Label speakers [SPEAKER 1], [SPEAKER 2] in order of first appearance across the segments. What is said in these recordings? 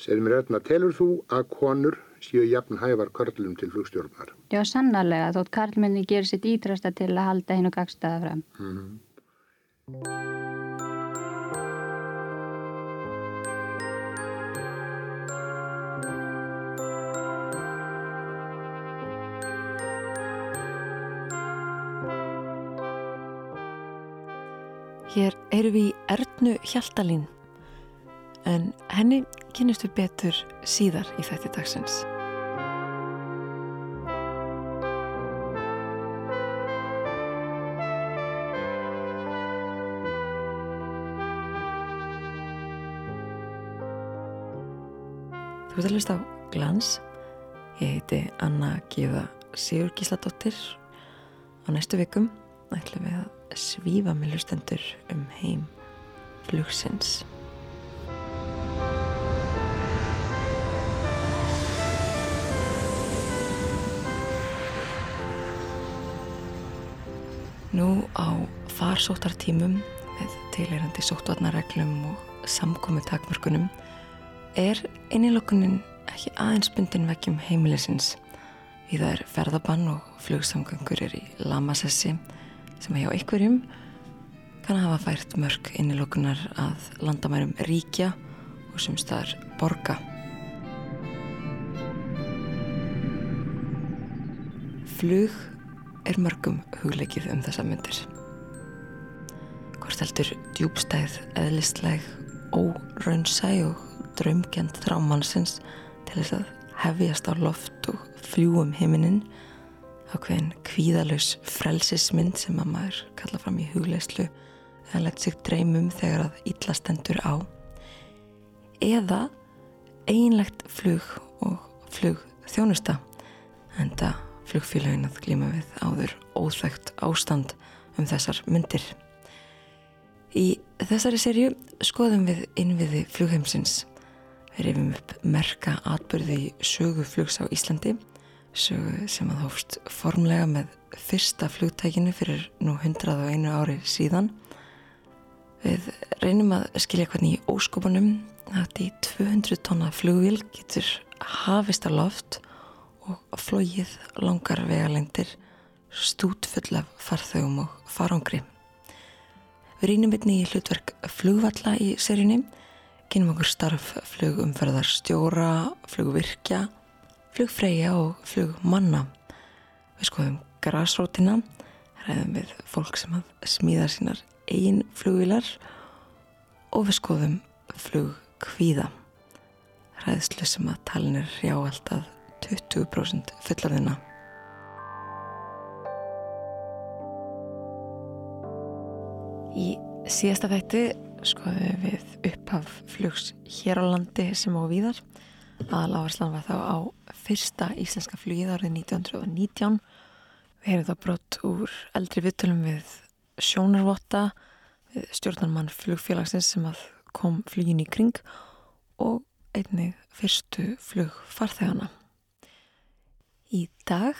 [SPEAKER 1] Segð mér öllna, telur þú að konur séu jafn hævar körlum til flugstjórnar?
[SPEAKER 2] Já, sannarlega, þótt karlmenni gerir sitt ítrasta til að halda hinn og gagstaða fram. Mm -hmm.
[SPEAKER 3] Hér eru við í Ernu Hjaltalín en henni kynist við betur síðar í þetta dagsins. Þú ert að hlusta á Glans. Ég heiti Anna Gíða Sigur Gísladóttir. Á næstu vikum ætlum við að svífa með lustendur um heim flugsins. Farsóttartímum með tilherandi sóttvarnarreglum og samkomi takmörkunum er einilokunin ekki aðeins bundin vekkjum heimilisins Í það er ferðabann og flugsamgöngur er í Lamassessi sem hjá einhverjum kann að hafa fært mörg innilokunar að landamærum ríkja og sem staðar borga. Flug er mörgum hugleikið um þessa myndir. Hvort heldur djúbstæð, eðlistleg, óraunsæ og draumkjent þrámannsins til þess að hefjast á loft og fljúum heiminin ákveðin kvíðalus frelsismynd sem að maður kalla fram í hugleislu eða lett sig dreymum þegar að ítlastendur á eða einlegt flug og flug þjónusta en það flugfélagin að glíma við áður óþægt ástand um þessar myndir. Í þessari serju skoðum við innviði flugheimsins við reyfum upp merka atbyrði í söguflugs á Íslandi sögu sem að hófst formlega með fyrsta flugtækinu fyrir nú 101 ári síðan. Við reynum að skilja hvernig í óskopunum að í 200 tonna flugvíl getur hafist á loft og flóið langar vegalengdir stút full af farþögum og farangri. Við reynum einni í hlutverk flugvalla í seríunni, kynum okkur starf flugumferðarstjóra, flugvirkja, flugfreyja og flugmanna. Við skoðum grásrótina, ræðum við fólk sem að smíða sínar eigin flugvilar og við skoðum flugkvíða. Ræðslu sem að talin er hjá alltaf 20% fullarðina. Í síðasta þætti skoðum við upphaf flugs hér á landi sem á víðar. Aðaláherslan var þá á fyrsta íslenska flugið árið 1919 við hefum þá brott úr eldri vittulum við sjónarvotta stjórnarmann flugfélagsins sem að kom flugin í kring og einnig fyrstu flugfarþegana Í dag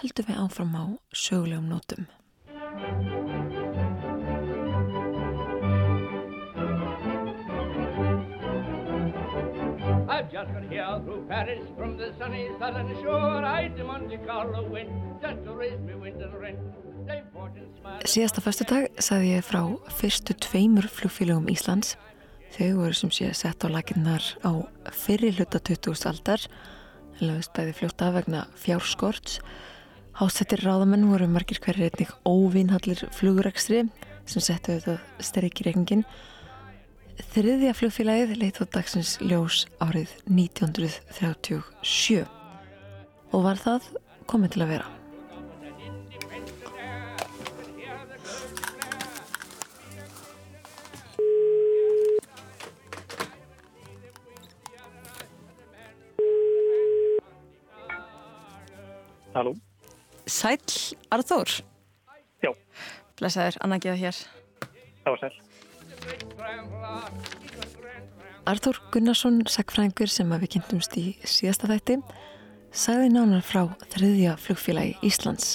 [SPEAKER 3] höldum við áfram á sögulegum nótum Got here through Paris from the sunny southern shore I to Monte Carlo went just to raise me and rent Síðasta fyrstu dag saði ég frá fyrstu tveimur flugfélögum Íslands. Þau voru sem sé sett á laginnar á fyrri hluta 20. aldar lögst bæði fljóta vegna fjárskorts. Hásettir ráðamenn voru margir hverjir einnig óvinhallir flugurekstri sem settu þetta sterkir regningin Þriðja flugfélagið leitt á dagsins ljós árið 1937 og var það komið til að vera.
[SPEAKER 4] Halló.
[SPEAKER 3] Sæl, Arþór.
[SPEAKER 4] Já.
[SPEAKER 3] Blesaður, Anna Gíða hér.
[SPEAKER 4] Það var sæl.
[SPEAKER 3] Arþór Gunnarsson, sagfræðingur sem við kynntumst í síðasta þætti, sagði nánar frá þriðja flugfélagi Íslands.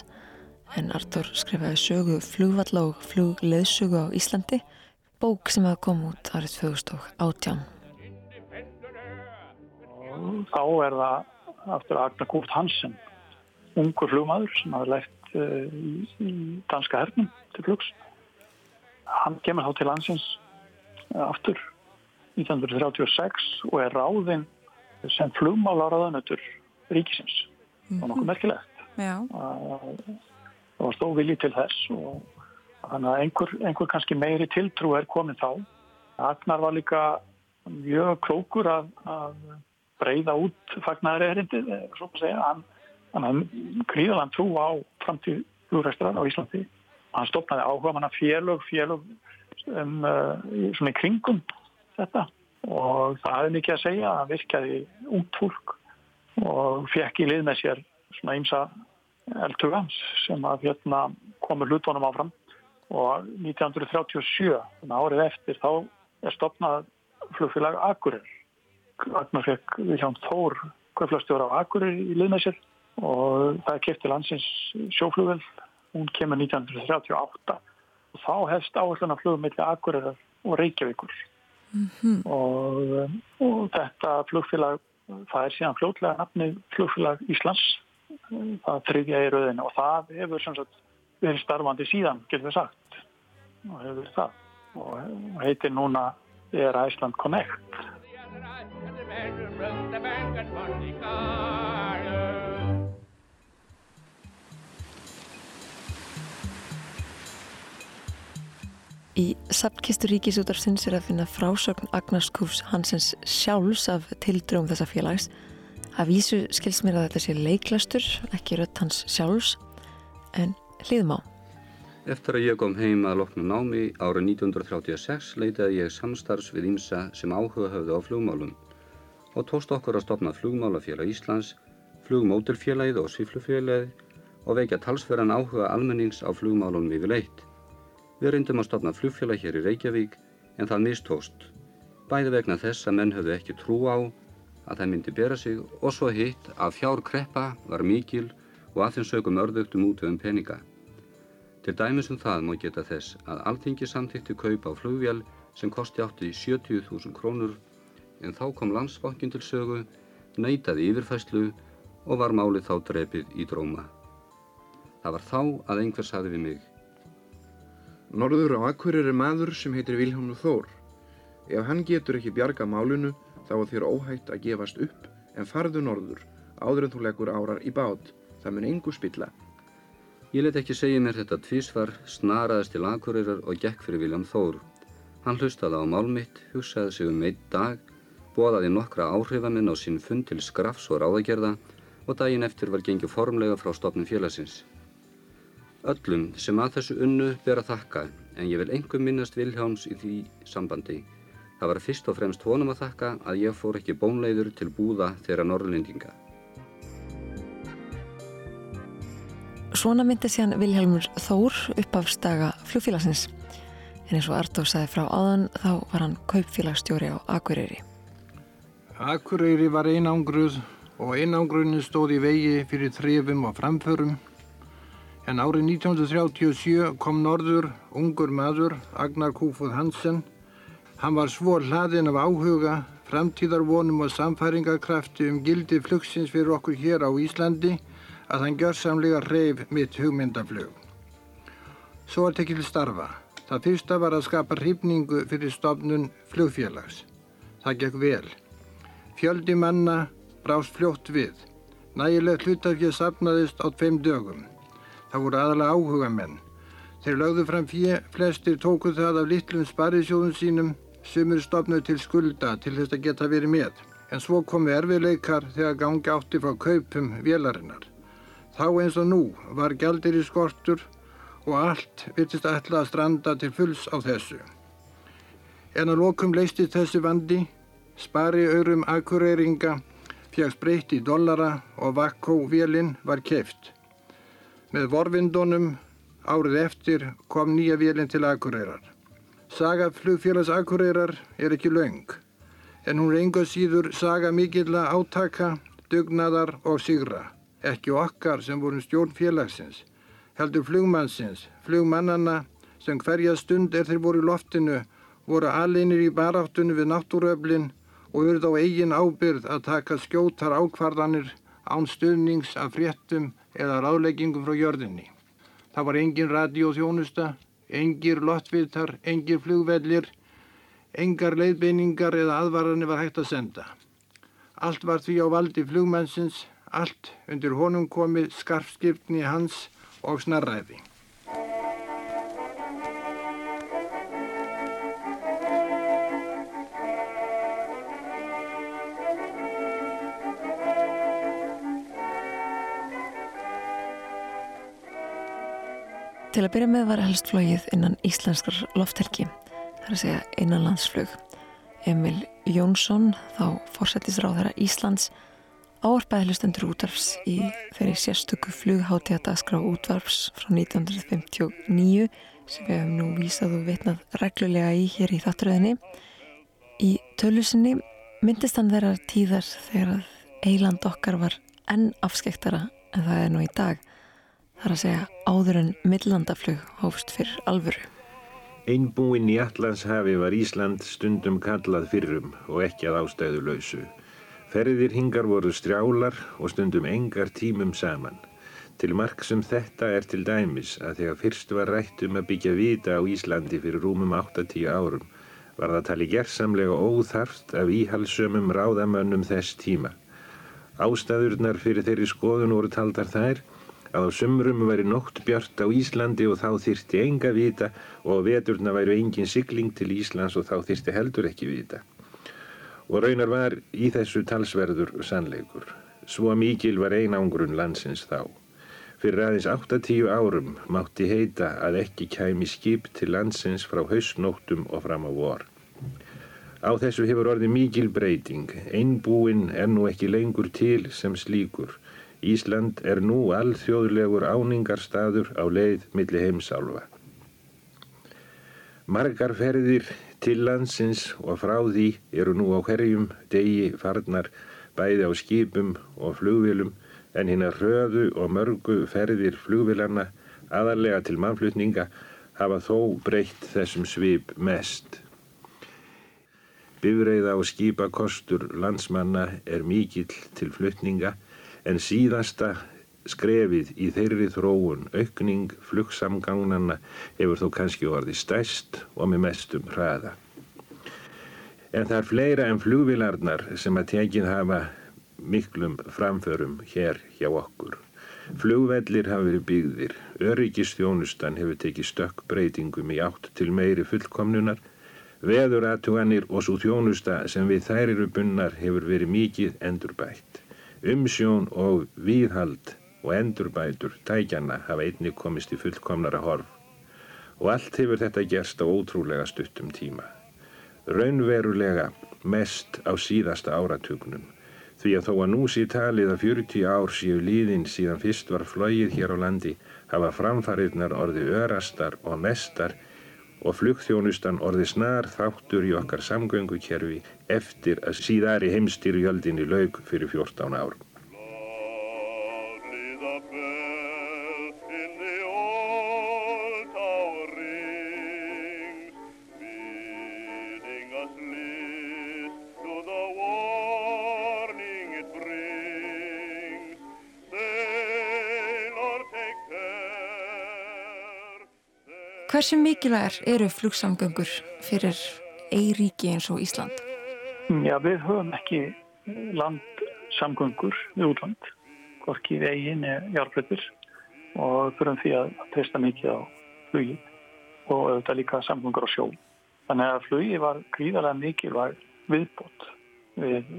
[SPEAKER 3] En Arþór skrifaði sögu flugvalla og flugleðsögu á Íslandi, bók sem hafa komið út árið 2018.
[SPEAKER 4] þá er það aftur Agnar Kurt Hansen, ungur flugmaður sem hafi lært í, í danska hernum til flugs. Hann kemur þá til landsins aftur 1936 og er ráðinn sem flugmálaráðanötur ríkisins. Það var nokkuð merkilegt.
[SPEAKER 5] Já.
[SPEAKER 4] Það var stóð vilji til þess og þannig að einhver, einhver kannski meiri tiltrú er komin þá. Agnar var líka mjög klókur að, að breyða út svo að segja. Hann, hann gríðalega trú á framtíð flugræstrar á Íslandi. Hann stopnaði áhuga manna félög, félög um, uh, svona í kringum þetta. Og það hefði mikið að segja að virkaði út fólk og fekk í lið með sér svona ímsa eldhugans sem að hérna komur hlutunum áfram. Og 1937, árið eftir, þá er stopnað flugfélag Akureyr. Agnar fekk Viljáum Þór, kvöflastjóra á Akureyr í lið með sér og það er kiptið landsins sjóflugvel, hún kemur 1938 og þá hefst áherslan að flugum millir Akureyrar og Reykjavíkur. Mm -hmm. og, og þetta flugfélag það er síðan fljótlega nafni flugfélag Íslands það þriðja í rauðinu og það hefur sem sagt verið starfandi síðan, getur við sagt og hefur það. Og heitir núna er Iceland Connect
[SPEAKER 3] Í sapnkistur ríkisútarsins er að finna frásögn Agnars Kúfs Hansens sjálfs af tildröum þessa félags. Að vísu skils mér að þetta sé leiklastur, ekki rött hans sjálfs, en hlýðum á.
[SPEAKER 6] Eftir að ég kom heim að loknu námi árið 1936 leitaði ég samstarfs við Ímsa sem áhuga höfðu á flugmálum og tóst okkur að stopna flugmálafélag Íslands, flugmóturfélagið og sviflufélagið og veikja talsverðan áhuga almennings á flugmálunum yfir leitt. Við reyndum að stopna flugfélag hér í Reykjavík en það mistóst. Bæði vegna þess að menn höfðu ekki trú á að það myndi bera sig og svo hitt að fjár kreppa var mikil og að þeim sögum örðugtum út um peninga. Til dæmis um það má geta þess að alþingi samþykti kaup á flugvél sem kosti átti 70.000 krónur en þá kom landsbankin til sögu, neytaði yfirfæslu og var málið þá drepið í dróma. Það var þá að einhver saði við mig
[SPEAKER 7] Norður á Akureyri er maður sem heitir Vilhelm Þór. Ef hann getur ekki bjarga málunu þá er þér óhætt að gefast upp en farðu norður áður en þú leggur árar í bát. Það mun engu spilla.
[SPEAKER 6] Ég let ekki segja mér þetta tvísvar, snaraðist til Akureyrar og gekk fyrir Vilhelm Þór. Hann hlustaði á málmitt, hugsaði sig um eitt dag, bóðaði nokkra áhrifamenn á sín fund til skrafs og ráðagerða og daginn eftir var gengið formlega frá stopnum félagsins. Öllum sem að þessu unnu ber að þakka en ég vil engum minnast Viljáms í því sambandi. Það var fyrst og fremst honum að þakka að ég fór ekki bónleiður til búða þeirra norrlendinga.
[SPEAKER 3] Svona myndi síðan Vilhelmur Þór upp af staga flugfélagsins. En eins og Artur sagði frá áðan þá var hann kaupfélagsstjóri á Akureyri.
[SPEAKER 8] Akureyri var einangruð og einangrunni stóð í vegi fyrir þrefum og framförum En árið 1937 kom norður ungur maður, Agnar Kúfúð Hansen. Hann var svo hlaðin af áhuga, framtíðarvonum og samfæringarkrafti um gildi flugsins fyrir okkur hér á Íslandi að hann gjörsamlega reyf mitt hugmyndaflug. Svo var tekil starfa. Það fyrsta var að skapa hrifningu fyrir stofnun flugfélags. Það gekk vel. Fjöldi manna brást fljótt við. Nægilegt hlutafjöð sapnaðist á tveim dögum. Það voru aðalega áhuga menn. Þeir lögðu fram fjö, flestir tóku það af litlum sparisjóðum sínum, sumur stopnuð til skulda til þess að geta verið með. En svo komu erfiðleikar þegar gangi átti frá kaupum vélarinnar. Þá eins og nú var gjaldir í skortur og allt virtist ætla að stranda til fulls á þessu. En að lokum leistist þessi vandi, spari aurum akureyringa, fjagst breytt í dollara og vakkóvélinn var keft. Með vorvindunum árið eftir kom nýja vélinn til Akureyrar. Saga flugfélags Akureyrar er ekki laung, en hún reyngur síður saga mikilla átaka, dugnaðar og sigra. Ekki okkar sem vorum stjórn félagsins, heldur flugmannsins, flugmannana sem hverja stund er þeir voru í loftinu, voru aleinir í baráttunni við náttúröflin og eru þá eigin ábyrð að taka skjótar ákvarðanir án stuðnings af fréttum eða ráðleggingum frá jörðinni. Það var engin radioþjónusta, engir lottvitar, engir flugvellir, engar leiðbeiningar eða aðvaranir var hægt að senda. Allt var því á valdi flugmennsins, allt undir honum komið skarfskipni hans og snarræði.
[SPEAKER 3] Til að byrja með var helst flogið innan íslenskar lofthelgi, þar að segja innanlandsflug. Emil Jónsson, þá fórsættisráðara Íslands, áarpaði hlustendur útvarfs í þeirri sérstöku flugháttíða dagskrá útvarfs frá 1959 sem við hefum nú vísað og vitnað reglulega í hér í þátturöðinni. Í tölusinni myndist hann þeirra tíðar þegar að eiland okkar var enn afskektara en það er nú í dag. Það er að segja áður en millandaflug hófst fyrir alvöru.
[SPEAKER 5] Einbúinn í Allandshafi var Ísland stundum kallað fyrrum og ekki að ástæðu lausu. Ferðir hingar voru strjálar og stundum engar tímum saman. Til mark sem þetta er til dæmis að þegar fyrst var rætt um að byggja vita á Íslandi fyrir rúmum 8-10 árum var það tali gerðsamlega óþarft af íhalsömum ráðamönnum þess tíma. Ástæðurnar fyrir þeirri skoðun voru taldar þær að á sumrum væri nótt bjart á Íslandi og þá þyrsti enga vita og á veturna væri engin sigling til Íslands og þá þyrsti heldur ekki vita. Og raunar var í þessu talsverður sannleikur. Svo mikil var einangrun landsins þá. Fyrir aðeins 8-10 árum mátti heita að ekki kæmi skip til landsins frá hausnóttum og fram á vor. Á þessu hefur orðið mikil breyting. Einbúinn er nú ekki lengur til sem slíkur Ísland er nú alþjóðlegur áningarstaður á leið milli heimsálfa. Margar ferðir til landsins og frá því eru nú á hverjum degi farnar bæði á skipum og flugvilum en hinn að hröðu og mörgu ferðir flugvilanna aðarlega til mannflutninga hafa þó breytt þessum svip mest. Bifreiða og skipakostur landsmanna er mikill til flutninga en síðasta skrefið í þeirri þróun, aukning flugsamgangnanna hefur þó kannski orðið stæst og með mestum hraða. En það er fleira en flugvilarnar sem að tekið hafa miklum framförum hér hjá okkur. Flugvellir hafa verið byggðir, öryggistjónustan hefur tekið stökk breytingum í átt til meiri fullkomnunar, veðuratuganir og svo þjónusta sem við þær eru bunnar hefur verið mikið endurbætt. Umsjón og víðhald og endurbætur tækjana hafa einni komist í fullkomnara horf og allt hefur þetta gerst á ótrúlega stuttum tíma. Raunverulega mest á síðasta áratugnum því að þó að nú sé talið að 40 ár séu líðin síðan fyrst var flóið hér á landi hafa framfarirnar orði örastar og mestar og flugþjónustan orði snar þáttur í okkar samgöngukerfi eftir að síðari heimstýrjöldinni laug fyrir 14 árum.
[SPEAKER 3] Hversu mikilvægur eru flugsamgöngur fyrir eiríki eins og Ísland?
[SPEAKER 4] Já, við höfum ekki landsamgöngur við útland, hvorki við eigin eða hjálpleitur og þurfum því að treysta mikið á flugi og auðvitað líka samgöngur á sjó. Þannig að flugi var gríðarlega mikilvæg viðbót við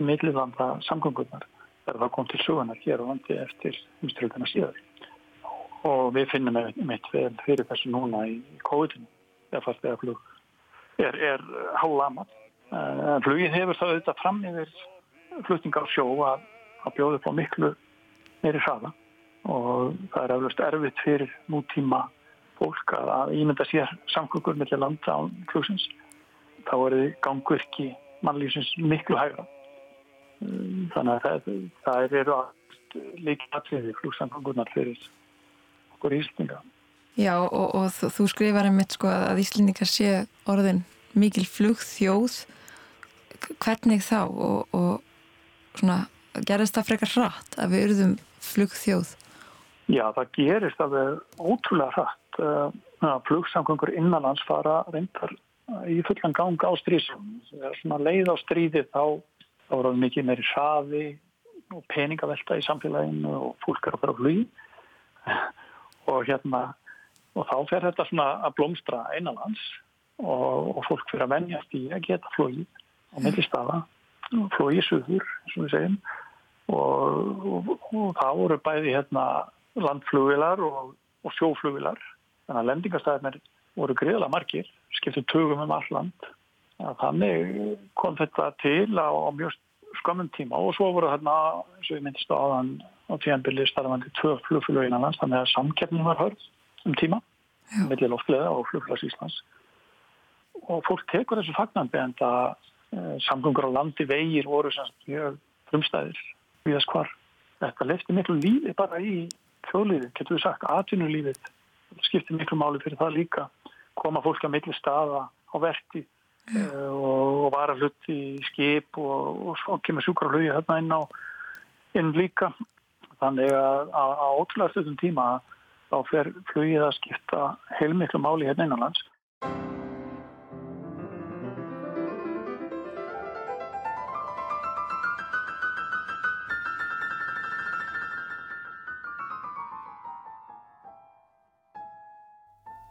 [SPEAKER 4] millilanda samgöngurnar þegar það kom til sögunar hér á landi eftir umströldina síðar og við finnum mitt vel fyrir þessu núna í COVID-19 þegar farþegarflug er, er hálamat. Uh, flugið hefur það auðvitað fram yfir flutningar sjó að, að bjóða upp á miklu meiri hraða og það er eflust erfitt fyrir nútíma fólk að, ímynda sér samkvökkur mellir landa á flugsins. Þá er þið gangvirki mannlýsins miklu hægra. Uh, þannig að það, það eru líka atriði flugsamkvökkurnar fyrir okkur Íslinga.
[SPEAKER 3] Já og, og þú, skrifar einmitt sko að Íslendingar sé orðin mikil flugþjóð hvernig þá og, og svona gerðist það frekar hratt að við urðum flugþjóð?
[SPEAKER 4] Já, það gerist alveg ótrúlega hratt. Uh, flugsamgöngur innanlands fara reyndar í fullan gang á strísum. Leið á stríði þá, þá voru mikið meiri hraði og peningavelta í samfélaginu og fólk er að fara á flugi og hérna og þá fer þetta svona að blómstra einanlands og, og fólk fyrir að venjast í að geta flóið á millistafa og flóið í suður, eins og við segjum. Og, og, og það voru bæði hérna landflugvilar og sjóflugvilar þannig að lendingastæðinir voru greiðlega margir, skiptið tögum um all land. Þannig kom þetta til á, á mjög skamum tíma. Og svo voru hérna, eins og ég myndist á aðan á tíanbili starfandi tvö flugflug innanlands þannig að samkeppnin var hörð um tíma mellir loftlega og flugflags Íslands. Og fólk tekur þessu fagnandi en það samgöngur á landi vegir voru mjög frumstæðir við þess hvar. Þetta lefti miklu lífi bara í þjóðlífi, getur við sagt, atvinnulífið skiptir miklu máli fyrir það líka. Koma fólk að miklu staða á verti e, og, og vara hluti í skip og, og svo kemur sjúkar hluti hérna inn á inn líka. Þannig að á ótrúlega stundum tíma þá fer flugið að skipta heilmiklu máli hérna innanlands.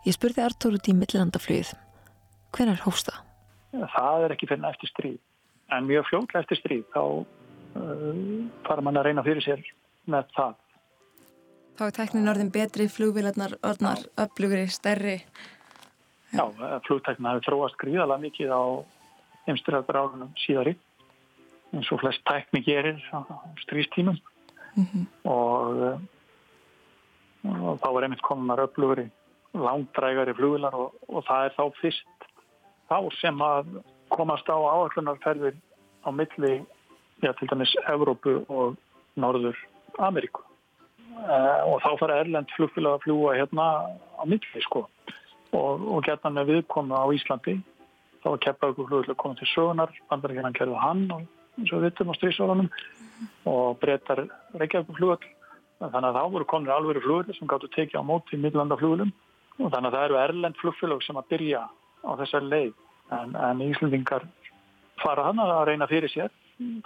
[SPEAKER 3] Ég spurði Artur út í millilandaflugið. Hvernig hófst það?
[SPEAKER 4] Það er ekki fyrir eftir stríð. En mjög fljóklega eftir stríð þá uh, fara mann að reyna fyrir sér með það.
[SPEAKER 3] Þá er teknin orðin betri, flugvilarnar orðnar öflugri, stærri.
[SPEAKER 4] Já, flugteknin hafi þróast gríðalega mikið á heimstyrðar árunum síðari eins og flest tekni gerir á strístímum mm -hmm. og, og þá er einmitt komunar öflugri, langdrægari flugvilar og, og það er þá fyrst þá sem að komast á áallunarferðir á milli, já til dæmis Evrópu og Norður Ameríku. Uh, og þá fara Erlend flugfélag að fljúa hérna á milli sko. Og, og geta með viðkomu á Íslandi. Þá var Keflavíkur flugfélag komið til sögunar bandaríkjarnan kerðu hann og eins og við vittum á strísválunum og breytar Reykjavíkur flugall þannig að þá voru komin alveg flugall sem gáttu tekið á móti í millanda flugullum og þannig að það eru Erlend flugfélag sem að byrja á þessar leið. En, en Íslandingar fara hann að reyna fyrir sér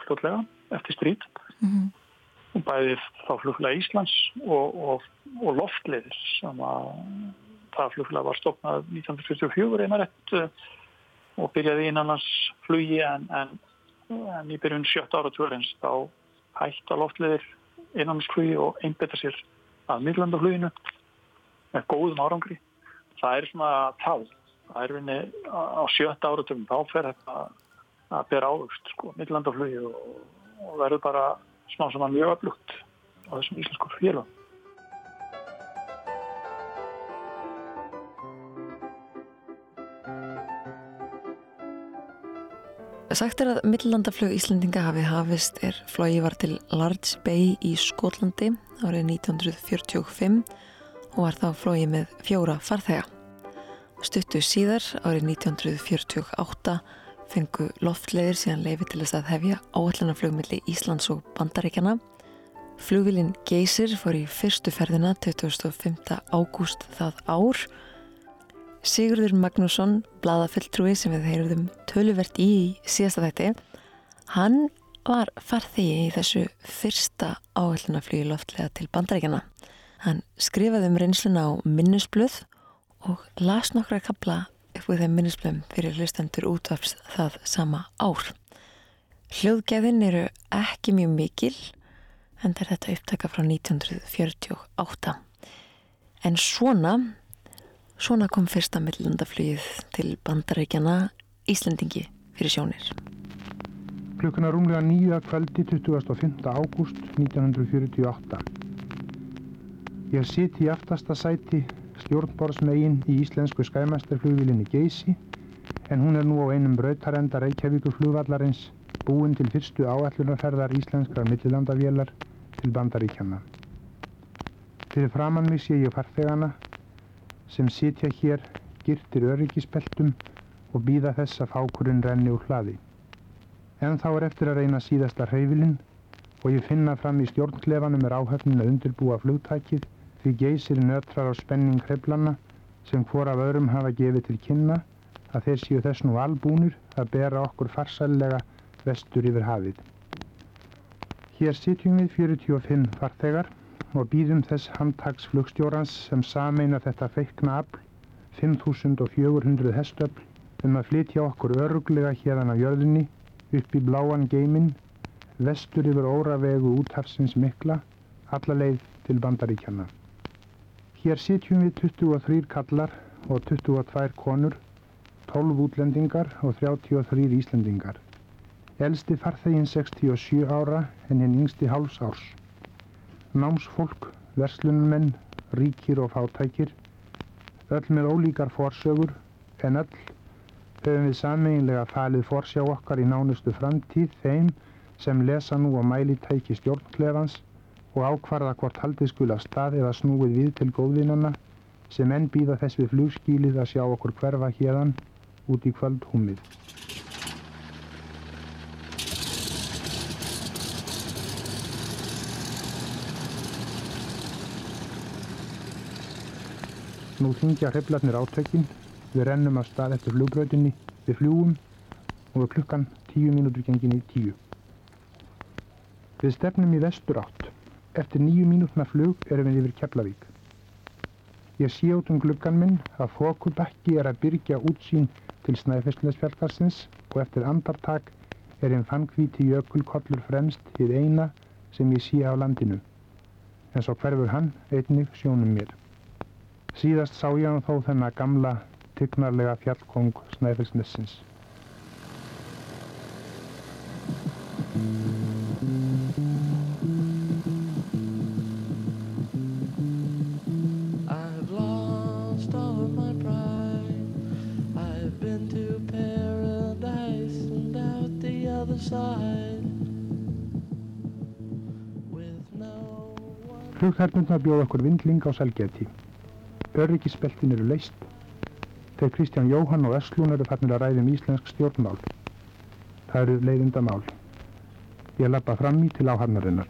[SPEAKER 4] fljótlega eftir strít mm -hmm og bæði þá flugfélag Íslands og, og, og loftleiðis sem að það flugfélag var stopnað 1944 einar ett og byrjaði innanlandsflugi en, en, en í byrjun sjötta ára tvörins þá hætta loftleiðir innanlandsflugi og einbetta sér að miðlandafluginu með góðum árangri. Það er svona þá, það er vinni á sjötta áratum, þá fer þetta að bera ávöxt sko, miðlandaflugi og, og verður bara smá saman mjög öflugt á þessum íslensku félagum.
[SPEAKER 3] Sagt er að millandaflög Íslandinga hafi hafist er flógi var til Large Bay í Skotlandi árið 1945 og var þá flógi með fjóra farþega. Stuttu síðar árið 1948 fengu loftleðir síðan leifi til þess að hefja áallanarflugmilli Íslands og Bandaríkjana. Flugvilin Geysir fór í fyrstu ferðina 25. ágúst það ár. Sigurður Magnússon, bladafelltrúi sem við heyruðum töluvert í síðasta þætti, hann var farþegi í þessu fyrsta áallanarflugi loftlega til Bandaríkjana. Hann skrifaði um reynsluna á minnisblöð og las nokkra kapla upp við þeim minnisblöðum fyrir hlustendur útvaps það sama ár. Hljóðgæðin eru ekki mjög mikil en það er þetta upptaka frá 1948. En svona, svona kom fyrsta millandaflýð til bandarækjana Íslandingi fyrir sjónir.
[SPEAKER 1] Klukkuna rúmlega nýja kvöldi 25. ágúst 1948. Ég sitt í aftasta sæti stjórnborðsmegin í íslensku skæmæstarflugvilinni Geysi en hún er nú á einum brautarenda Reykjavíkur flugvallarins búin til fyrstu áallunarferðar íslenskrar millilandavélar til bandaríkjana. Fyrir framann mig sé ég farþegana sem sitja hér girtir öryggispeltum og býða þess að fákurinn renni úr hlaði. En þá er eftir að reyna síðasta hreyfilinn og ég finna fram í stjórnklefanum er áhöfnin að undirbúa flugtækið því geysir nötrar á spenning hreyflanna sem hvor af öðrum hafa gefið til kynna að þeir séu þess nú albúnir að bera okkur farsællega vestur yfir hafið. Hér sitjum við 45 farþegar og býðum þess handtagsflugstjórans sem sameina þetta feikna afl 5400 hestöfl um að flytja okkur öruglega hérðan á jörðinni upp í bláan geiminn vestur yfir óravegu úthafsins mikla alla leið til bandaríkjana. Hér sitjum við 23 kallar og 22 konur 12 útlendingar og 33 íslendingar. Elsti farþeginn 67 ára en hinn yngsti háls árs. Námsfólk, verslunumenn, ríkir og fátækir, öll með ólíkar forsögur en öll höfum við sameinlega falið forsjá okkar í nánustu framtíð þeim sem lesa nú á mælitæki stjórnklefans og ákvarða hvort haldið skul af stað eða snúið við til góðvinnana sem enn býða þess við flugskílið að sjá okkur hverfa hérðan út í kvöldhúmið. Nú þingja hreflarnir átökin, við rennum af stað eftir flugbröðinni, við fljúum og við klukkan tíu mínútur gengin í tíu. Við stefnum í vestur átt. Eftir nýju mínútna flug erum við yfir Keflavík. Ég sé út um gluggan minn að fókubekki er að byrja útsýn til Snæfellsnesfjallgarsins og eftir andartak er einn fannkvíti jökulkollur fremst við eina sem ég sé á landinu. En svo hverfur hann einnig sjónum mér. Síðast sá ég hann þó þennan gamla, tyggnarlega fjallkong Snæfellsnessins.
[SPEAKER 9] One.
[SPEAKER 1] Flugþernurnar bjóð okkur vindling á Selgeti. Öryggisbeltin eru leist. Þeir Kristján Jóhann og Eslún eru farnir að ræðum íslensk stjórnmál. Það eru leiðindamál. Ég lappa fram í til
[SPEAKER 9] untouched.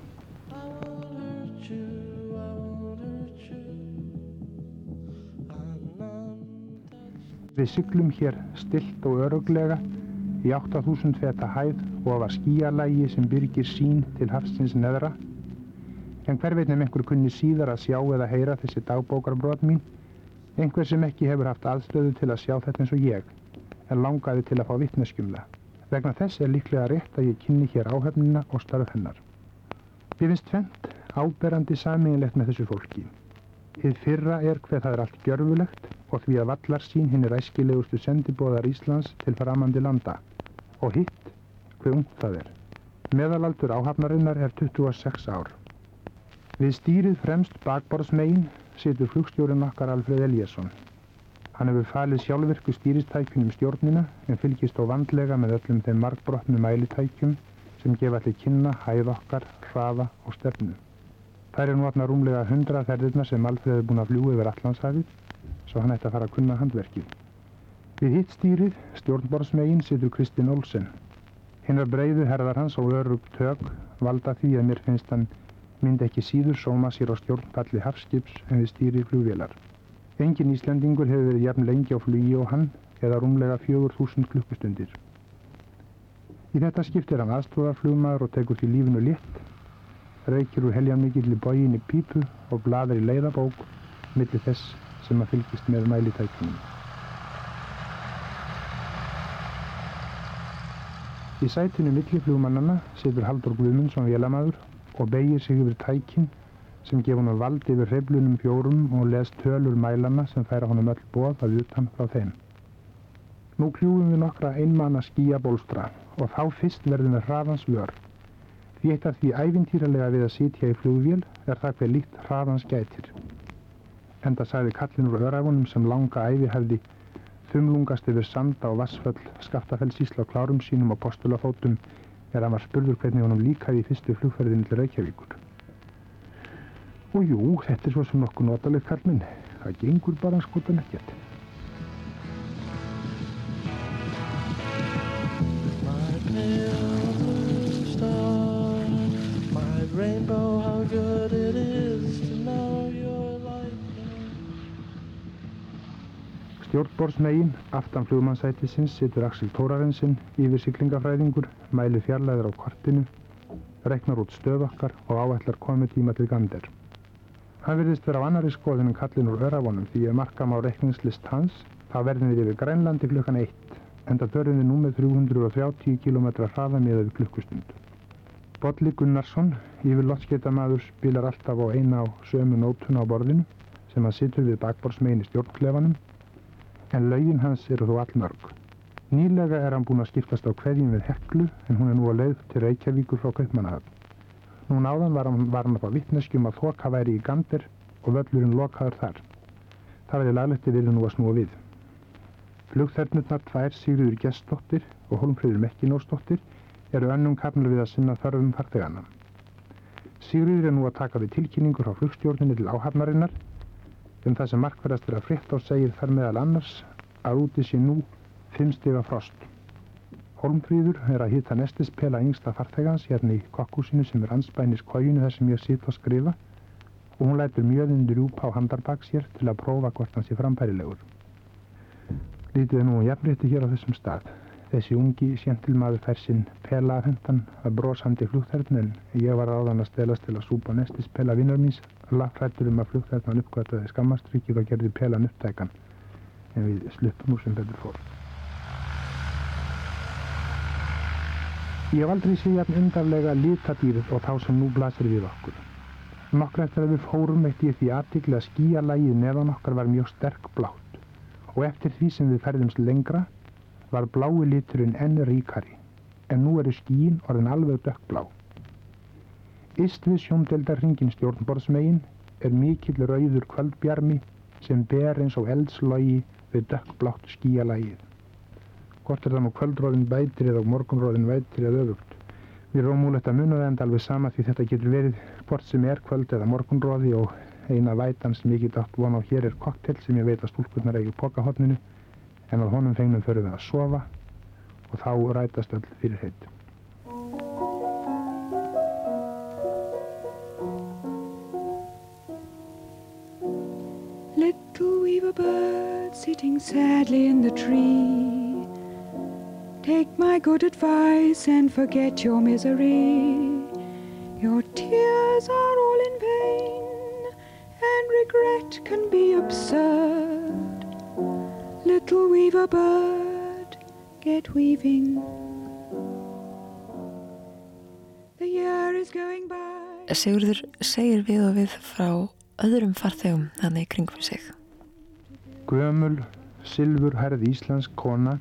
[SPEAKER 1] Við syklum hér stilt og öruglega í 8000 feta hæð og var skíalægi sem byrgir sín til hafsins neðra. En hver veit nefn einhver kunni síðar að sjá eða heyra þessi dagbókarbrot mín, einhver sem ekki hefur haft aðstöðu til að sjá þetta eins og ég, en langaði til að fá vittneskjumla. Vegna þess er líklega rétt að ég kynni hér áhefnina og starf hennar. Ég finnst tvent áberandi sameinlegt með þessu fólki. Hið fyrra er hver það er allt gjörfulegt og því að vallar sín hinn er æskilegustu sendibóðar Íslands til framandi landa. Og hitt, hver ungt það er. Meðalaldur áhafnarinnar er 26 ár. Við stýrið fremst bakborðsmegin situr flugstjórun okkar Alfred Eliasson. Hann hefur falið sjálfvirku stýristækjunum stjórnina en fylgist á vandlega með öllum þeim margbrotnu mælitækjum sem gefa allir kynna, hæð okkar, hraða og stefnu. Þær er nú aðna rúmlega 100 ferðirna sem Alfred er búin að fljúa yfir Allandshafið, svo hann ætti að fara að kunna handverkið. Við hitt stýrið, stjórnborðsmegin, situr Kristinn Olsen. Hinnar breiðu herðar hans og örug tök valda því að mér finnst hann myndi ekki síður sóma sér á stjórnpalli hafskips en við stýrið flugvélar. Engin Íslandingur hefur verið jafn lengi á flugi og hann eða rúmlega 4000 klukkustundir. Í þetta skipt er hann aðstofarflugmaður og tekur því lífinu létt, reykir úr heljan mikill í bógin í pípu og bladar í leiðabók millir þess sem að fylgist með mælitækjunum. Í sætinu milliflugmannana situr Haldur Guðmundsson vélamæður og beigir sig yfir tækin sem gefa honum vald yfir hreyflunum fjórum og les tölur mælana sem færa honum öll bóð að utan frá þeim. Nú kljúum við nokkra einmanna skíabólstra og þá fyrst verðum við hraðans vör. Því eitt af því ævintýralega við að sitja í flugvél er það hver líkt hraðans gætir. Enda sagði kallin úr öræfunum sem langa ævi hefði þumlungast yfir sanda og vassföll skaftafells á klárum sínum og postulafótum þegar hann var spurður hvernig honum líkaði í fyrstu flugferðin til Reykjavíkur. Og jú, þetta er svo sem nokkuð notalegt karlminn. Það gengur bara hans gott að nekkjætt.
[SPEAKER 9] My pillow star, my rainbow, how good it is
[SPEAKER 1] Stjórnborðsmegin, aftan flugmannsætisins, situr Axel Tórarensson, yfir syklingafræðingur, mæli fjarlæður á kortinu, reknar út stöðokkar og áætlar komið tíma til Gander. Hann virðist vera á annari skoðin en kallin úr örafónum því að markam á rekningslist hans, þá verðin við yfir Grænlandi klukkan eitt, enda förum við nú með 330 km hraða miðað við klukkustund. Bolli Gunnarsson, yfir lottskeitamæður, spilar alltaf á eina á sömu nótuna á borðinu sem hann situr við bakborðsmegin í stjórnklefanum en laugin hans eru þó allmörg. Nýlega er hann búinn að skiptast á hverjum við heklu en hún er nú að leið til Reykjavíkur frá Kaupmannahöfn. Nú náðan var hann, var hann að fá vittneskjum að þoka væri í Gander og völlurinn lokaður þar. Það verði laglegt við nú að snúa við. Flugþernurnar tvær Sigriður Gestóttir og Holmfríður Mekkinóstóttir eru önnum karnal við að sinna þörfum farþegana. Sigriður er nú að taka við tilkynningur á flugstjórninu til áhafnarinnar um það sem markverðast er að frétt á segir þar meðal annars að úti sé nú fimm stiga frost. Holmfríður er að hýta nestispela yngsta farþegans hérna í kokkúsinu sem er anspænis kójunu þar sem ég sitt og skrifa og hún lætur mjöðinn rjúpa á handarbak sér til að prófa hvort hann sé frambærilegur. Lítið er nú jafnrétti hér á þessum stað. Þessi ungi sjentilmaður fær sinn pela hendan að brosandi flugþærn en ég var áðan að stelast til að súpa nestispela vinnar míns lagfrættur um að flugþærnan uppgötaði skammastrykið og gerði pelan upptækan en við sluppum úr sem betur fór. Ég hef aldrei séð jafn undarlega litadýrð og þá sem nú blasir við okkur. Nokkra eftir að við fórum eitt ég því aðtikli að skíalægið neðan okkar var mjög sterk blátt og eftir því sem við ferðumst lengra var blái liturinn enn ríkari en nú eru skíin orðin alveg dökkblá. Íst við sjóndeldarringin stjórnborðsmegin er mikill rauður kvöldbjarmi sem ber eins og eldslogi við dökkblátt skíalægið hvort er það nú kvöldróðin bætir eða morgunróðin vætir eða öfugt. Við muna það enda alveg sama því þetta getur verið hvort sem er kvöld eða morgunróði og eina vætan sem ég get átt vona á hér er koktel sem ég veit að stúlkurnar eigi pokahotninu en að honum förum við að sofa og þá rætast öll fyrir.
[SPEAKER 10] Little weaver bird sitting sadly in the tree Take my good advice and forget your misery. Your tears are all in vain, and regret can be absurd. Little weaver bird, get weaving. The year is going by.
[SPEAKER 3] Sigurður segir við og við frá öðrum farþegum þannig kringum sig.
[SPEAKER 1] Gömul, silfur herð íslensk kona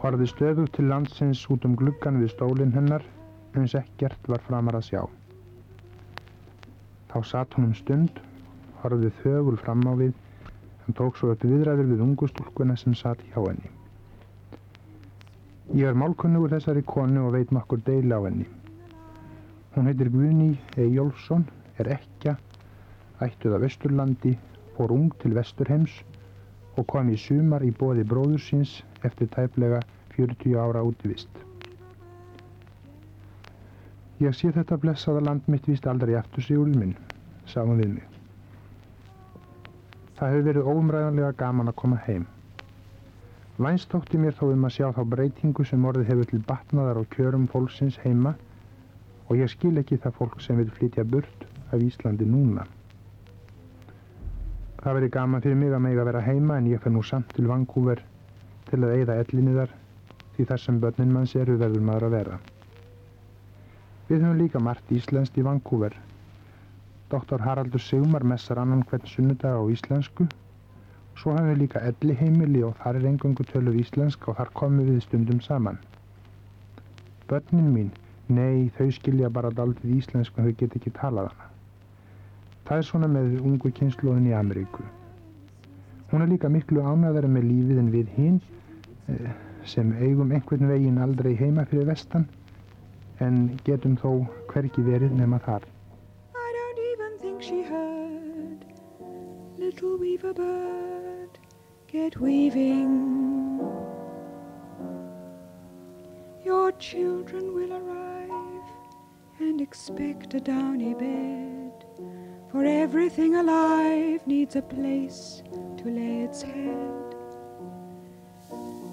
[SPEAKER 1] horfði stöðugt til landsins út um gluggan við stólinn hennar eins ekkert var framar að sjá. Þá satt hún um stund, horfði þögul fram á við en tók svo upp viðræður við ungustúlkuna sem satt hjá henni. Ég er málkunnugur þessari konu og veit nokkur deila á henni. Hún heitir Guðný Ejjólfsson, er ekja, ættuð af Vesturlandi, fór ung til Vesturheims og kom í sumar í bóði bróðursins eftir tæplega 40 ára útivist. Ég sé þetta blessaða land mitt vist aldrei aftur sig úr minn, sá hún við mig. Það hefur verið óumræðanlega gaman að koma heim. Vænstótti mér þó um að sjá þá breytingu sem orðið hefur til batnaðar á kjörum fólksins heima og ég skil ekki það fólk sem vil flytja burt af Íslandi núna. Það verið gaman fyrir mig að mig að vera heima en ég fer nú samt til Vancouver til að eigða ellinni þar því þar sem börnin manns eru verður maður að vera. Við höfum líka margt íslenskt í Vancouver. Dr. Haraldur Sigmar messar annan hvern sunnudag á íslensku. Svo höfum við líka elli heimili og þar er engungu töluð íslensk og þar komum við stundum saman. Börnin mín, nei þau skilja bara daldið íslensku en þau get ekki talað hana. Það er svona með ungu kynnslóðin í Ameríku. Hún er líka miklu ánæðara með lífið en við hinn eh, sem eigum einhvern veginn aldrei heima fyrir vestan en getum þó hverki verið nema þar.
[SPEAKER 10] Little weaver bird get weaving Your children will arrive and expect a downy bed For everything alive needs a place to lay its head.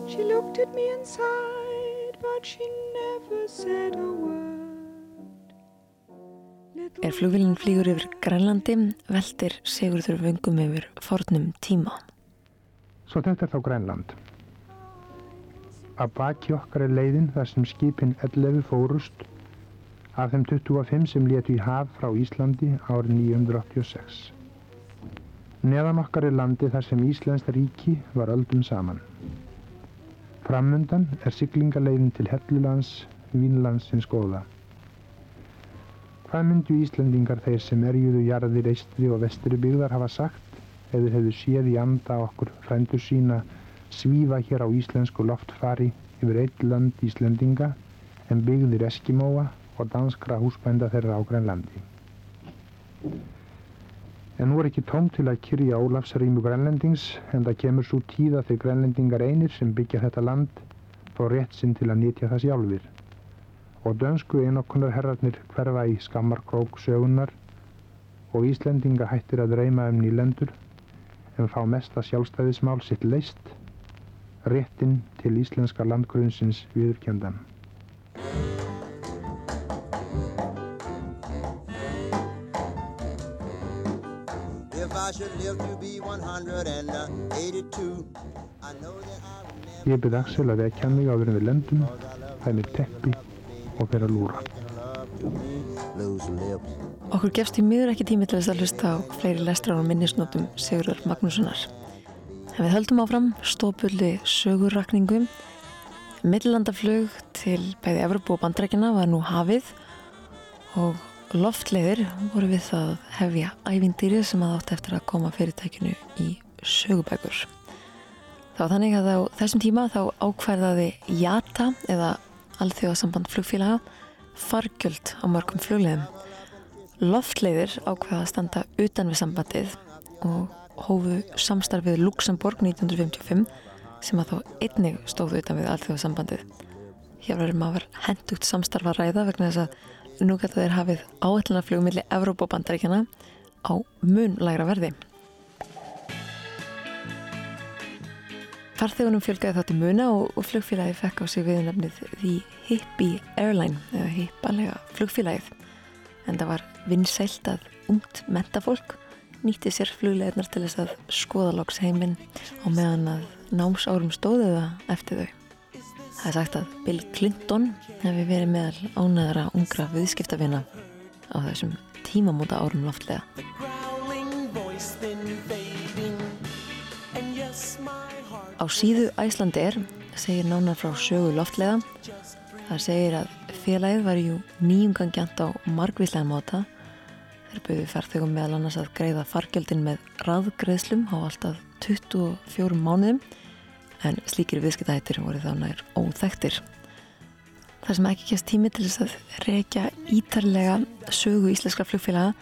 [SPEAKER 10] She looked at me and sighed, but she never said a word.
[SPEAKER 3] Er flugvillin flýgur yfir Grænlandi, veldir Sigurður vöngum yfir fornum tíma.
[SPEAKER 1] Svo þetta er þá Grænland. Að baki okkar er leiðin þar sem skipin 11 fórust af þeim 25 sem letu í haf frá Íslandi árið 986. Neðan okkar er landi þar sem Íslands ríki var öldum saman. Framundan er siglingaleiðin til Hellulands, Vínlandsins góða. Hvað myndu Íslandingar þeir sem erjuðu jarðir eistri og vestri byggðar hafa sagt ef þau hefðu séð í anda okkur frændur sína svífa hér á íslensku loftfari yfir eitt land Íslandinga en byggðir Eskimóa og danskra húsbænda þeirra á Grænlandi. En nú er ekki tóm til að kyrja Ólafsrýmu grænlendings en það kemur svo tíða þegar grænlendingar einir sem byggja þetta land fá rétt sinn til að nýtja það sjálfur. Og dönsku einokkunar herrarnir hverfa í skammarkrók sögunar og Íslendinga hættir að reyma um nýlendur en fá mesta sjálfstæðismál sitt leist, réttin til íslenska landgrunnsins viðurkjöndan.
[SPEAKER 11] I should live to be 182 I know that I will never
[SPEAKER 1] Ég byrði Axel að vekja mig áður en við lendum, fæ mér teppi að lúra.
[SPEAKER 3] Okkur gefst í miður ekki tími til þess að hlusta á fleiri lestrar og minnisnotum Sigurður Magnússonar. En við höldum áfram stópulli sögurrakningum. Middelandaflug til bæði Evropu og bandrækina var nú hafið og loftleiðir voru við það hefja ævindýri sem að átt eftir að koma fyrirtækinu í sögubækur. Var þannig að á þessum tíma þá ákverðaði JATA eða Alþjóðasamband flugfélaga fargjöld á mörgum flugleiðum. Loftleiðir ákveða að standa utan við sambandið og hófu samstarfið Luxemburg 1955 sem að þá einnig stóðu utan við Alþjóðasambandið. Hér var maður hendugt samstarfa ræða vegna þess að nú geta þeir hafið áætlunarflug millir Evrópa og bandaríkjana á mun lægra verði. Farþegunum fjölgaði þátti muna og, og flugfélagi fekk á sig viðnafnið The Hippie Airline eða hippalega flugfélagið en það var vinsælt að ungt mentafólk nýtti sér flugleginar til þess að skoða loks heiminn á meðan að námsárum stóðuða eftir þau. Það er sagt að Bill Clinton hefði verið meðal ánæðara ungra viðskiptavina á þessum tímamóta árum loftlega. Á síðu Æslandir segir nánar frá sögu loftlega. Það segir að félagið var jú nýjungangjant á margvíslega máta. Þeir bauði farþegum meðal annars að greiða fargjöldin með raðgreðslum á alltaf 24 mánuðum en slíkir viðskiptahættir voru þá nær óþægtir. Það sem ekki kemst tími til þess að reykja ítarlega sögu íslenskra flugfélaga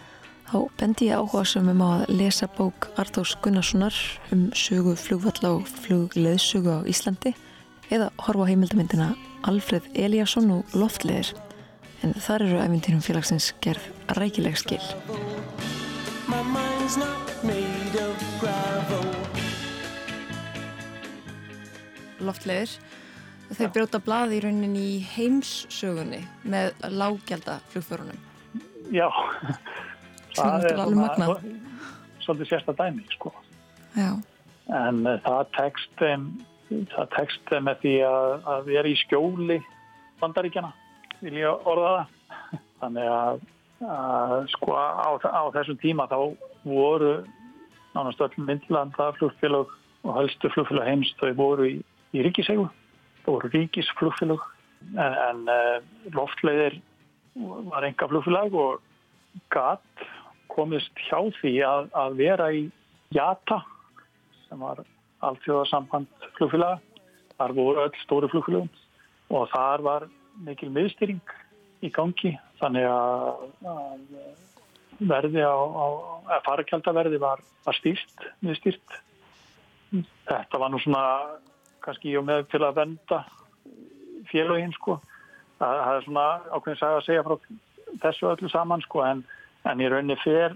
[SPEAKER 3] þá bendi ég áhuga sem um að lesa bók Arthurs Gunnarssonar um sögu flugvalla og flugleðsögu á Íslandi eða horfa á heimildamindina Alfred Eliasson og Loftleðir en þar eru æfintýrum félagsins gerð rækileg skil.
[SPEAKER 12] Loftleiðir þau brjóta blað í raunin í heimssögunni með lággelda flugförunum.
[SPEAKER 4] Já það
[SPEAKER 12] er magnað.
[SPEAKER 4] svolítið sérsta dæmi sko. En uh, það tekst það tekst með því að, að vera í skjóli bandaríkjana vil ég orða það þannig að, að sko á, á þessum tíma þá voru nánast öll myndlanda flugfélag og helstu flugfélag heims þau voru í, í ríkisegu þau voru ríkisflugfélag en, en uh, loftleiðir var enga flugfélag og gatt komist hjá því að, að vera í JATA sem var alþjóðarsamband flugfélaga. Þar voru öll stóru flugfélagum og þar var mikil miðstýring í gangi þannig að, verði á, á að farakjaldaverði var, var stýrt, miðstýrt. Þetta var nú svona kannski ég með til að venda félaginn sko. Það, er svona ákveðin að segja frá þessu öllu saman sko en, en í rauninni fer,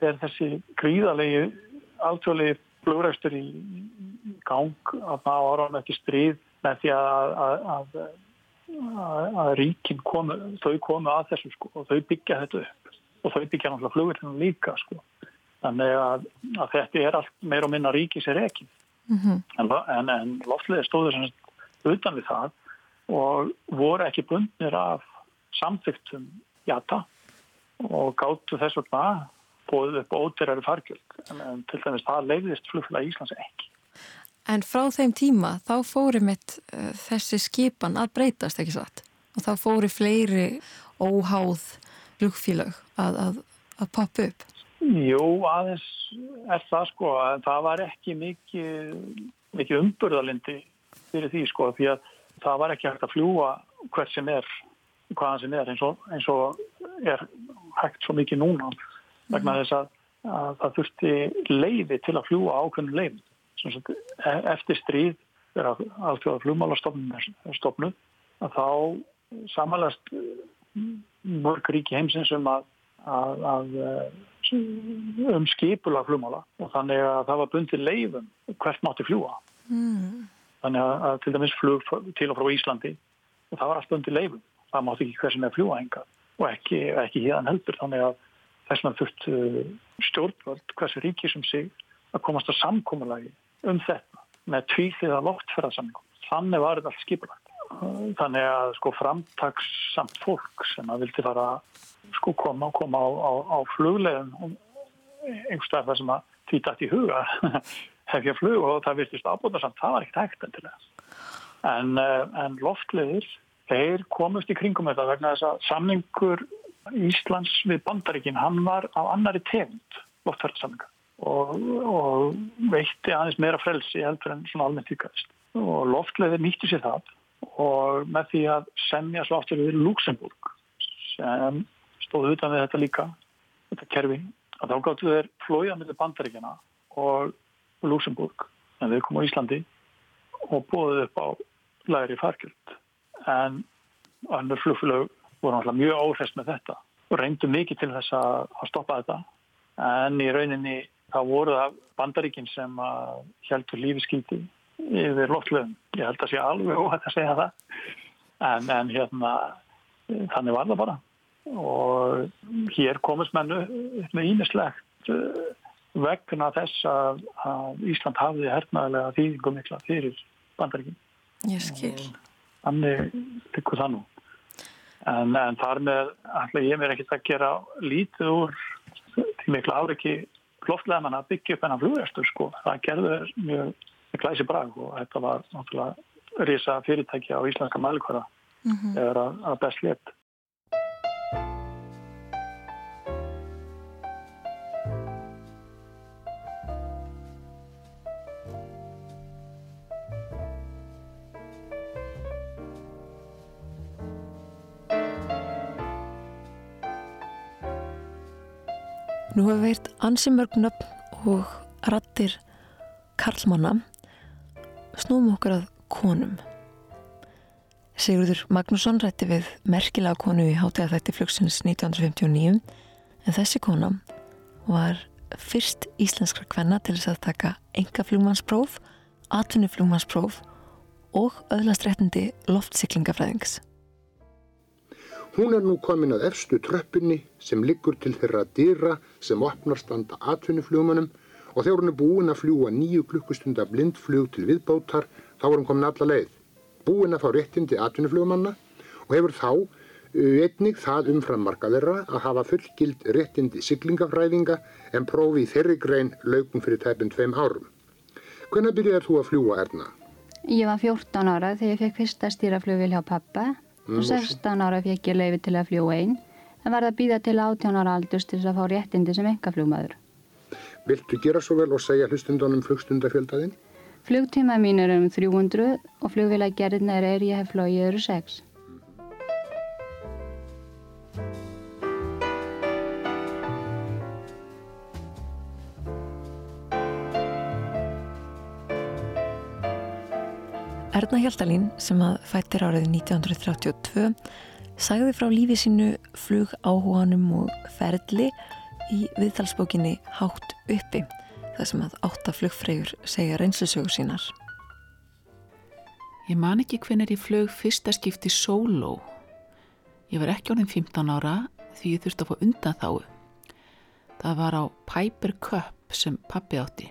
[SPEAKER 4] fer þessi gríðalegi alþjóðlegi flugræstur í, gang að það hann ekki stríð með því að, að, að, að, ríkin komu, þau komu að þessu sko og þau byggja þetta upp og þau byggja náttúrulega flugurinn líka sko. Þannig að, þetta er allt meir og minna ríki sér ekki.
[SPEAKER 12] Mm -hmm.
[SPEAKER 4] En, en, en loftliði stóður sem utan við það og voru ekki bundnir af samþygtum jata og gáttu þess vegna bóðið upp ódyrari fargjöld en, til dæmis það leiðist flugfélag Íslands ekki.
[SPEAKER 12] En frá þeim tíma þá fóri mitt uh, þessi skipan að breytast ekki satt og þá fóri fleiri óháð flugfélag að, að, að poppa upp.
[SPEAKER 4] Jú, aðeins er það sko að það var ekki mikið, mikið umburðalindi fyrir því sko því að það var ekki hægt að fljúa hvert sem er, hvaðan sem er eins og, eins og er hægt svo mikið núna vegna þess að, að það þurfti leiði til að fljúa ákveðnum leiðin. Eftir stríð er að alþjóða flugmálastofnun stofnuð að þá samanlegast mörg ríki heimsins um að, að, að um skipula flugmála og þannig að það var bundið leiðum hvert mátti fljúa.
[SPEAKER 12] Mm.
[SPEAKER 4] Þannig að, að til dæmis flug til og frá Íslandi og það var allt bundið leiðum. Það mátti ekki hversin er fljúa enga og ekki, ekki híðan heldur. Þannig að þess vegna þurft stjórnvöld hversu ríki sem sig að komast að samkómulagi um þetta með tvíþiða loftferðarsamningum. Þannig var þetta allt skipulagt. Þannig að sko framtagssamt fólk sem að vildi fara sko koma, koma á, á, á fluglegum einhverstað þar sem að því dætt í huga hefja flug og það virtist ábúða samt, það var ekkert hægt endilega. En, en loftlegir, þeir komust í kringum þetta vegna þess að samningur Íslands við bandaríkin, hann var á annari tegund loftferðarsamninga og, og veitti aðeins meira frelsi heldur en svona almennt ykkast. Og loftlegir nýtti sér það og með því að semja svo aftur við Luxemburg sem stóð utan við þetta líka, þetta kerfi, að þá gáttu þeir flója með bandaríkjana og Luxemburg, en þeir komu á Íslandi og bóðið upp á læri farkjöld. En annur flugfélög voru náttúrulega mjög óhrest með þetta og reyndu mikið til þess að, að stoppa þetta. En í rauninni þá voru það bandaríkin sem heldur lífiskildi yfir loftlöfum. Ég held að sé alveg óhætt að segja það. En, en hérna, þannig var það bara og hér komist mennu með ímislegt vegna þess að, að Ísland hafði hernaðilega þýðingum mikla fyrir bandaríkin.
[SPEAKER 12] Ég skil.
[SPEAKER 4] Þannig byggur það nú. En, en þar með ætla ég mér ekkert að gera lítið úr því mikla áriki loftlega mann að byggja upp enn að flugrestur sko. Það gerður mjög glæsi brag og þetta var náttúrulega risa fyrirtæki á íslenska mælikvara mm -hmm. eða að best létt.
[SPEAKER 3] Nú hefur við eitt ansi mörgnöfn og rattir karlmanna snúum okkar að konum. Sigurður Magnússon rætti við merkilega konu í hátíðaþætti flugsins 1959 en þessi kona var fyrst íslenskra kvenna til þess að taka enga flugmannspróf, atvinnuflugmannspróf og öðlastrættindi loftsyklingafræðings.
[SPEAKER 13] Hún er nú komin að efstu tröppinni sem liggur til þeirra dýra sem opnar standa atvinnuflugmannum og þegar hún er búin að fljúa nýju klukkustunda blindflug til viðbátar þá er hún komin alla leið. Búin að fá réttindi atvinnuflugmanna og hefur þá einnig það umframmarka þeirra að hafa fullgild réttindi siglingafræðinga en prófi þeirri grein laugum fyrir tæpinn tveim árum. Hvenna byrjar þú að fljúa, Erna?
[SPEAKER 2] Ég var 14 ára þegar ég fekk fyrsta stýraflugvil hjá pappa og 16 ára fekk ég leiði til að fljúa einn en var það að býða til 18 ára aldust til að fá réttindi sem engaflugmaður.
[SPEAKER 13] Viltu gera svo vel og segja hlustundunum flugstundafjöldaðinn?
[SPEAKER 2] Flugtíma mín er um 300 og flugvilagerðina er ég hef flóið eru 6.
[SPEAKER 3] Erna Hjaltalín sem að fættir árið 1932 sagði frá lífi sínu flug áhuganum og ferli í viðtalsbókinni Hátt uppi þar sem að átta flugfreyjur segja reynslusögur sínar.
[SPEAKER 14] Ég man ekki hvenar ég flög fyrsta skipti sóló. Ég var ekki orðin 15 ára því ég þurfti að fá undan þáu. Það var á Piper Cup sem pappi átti.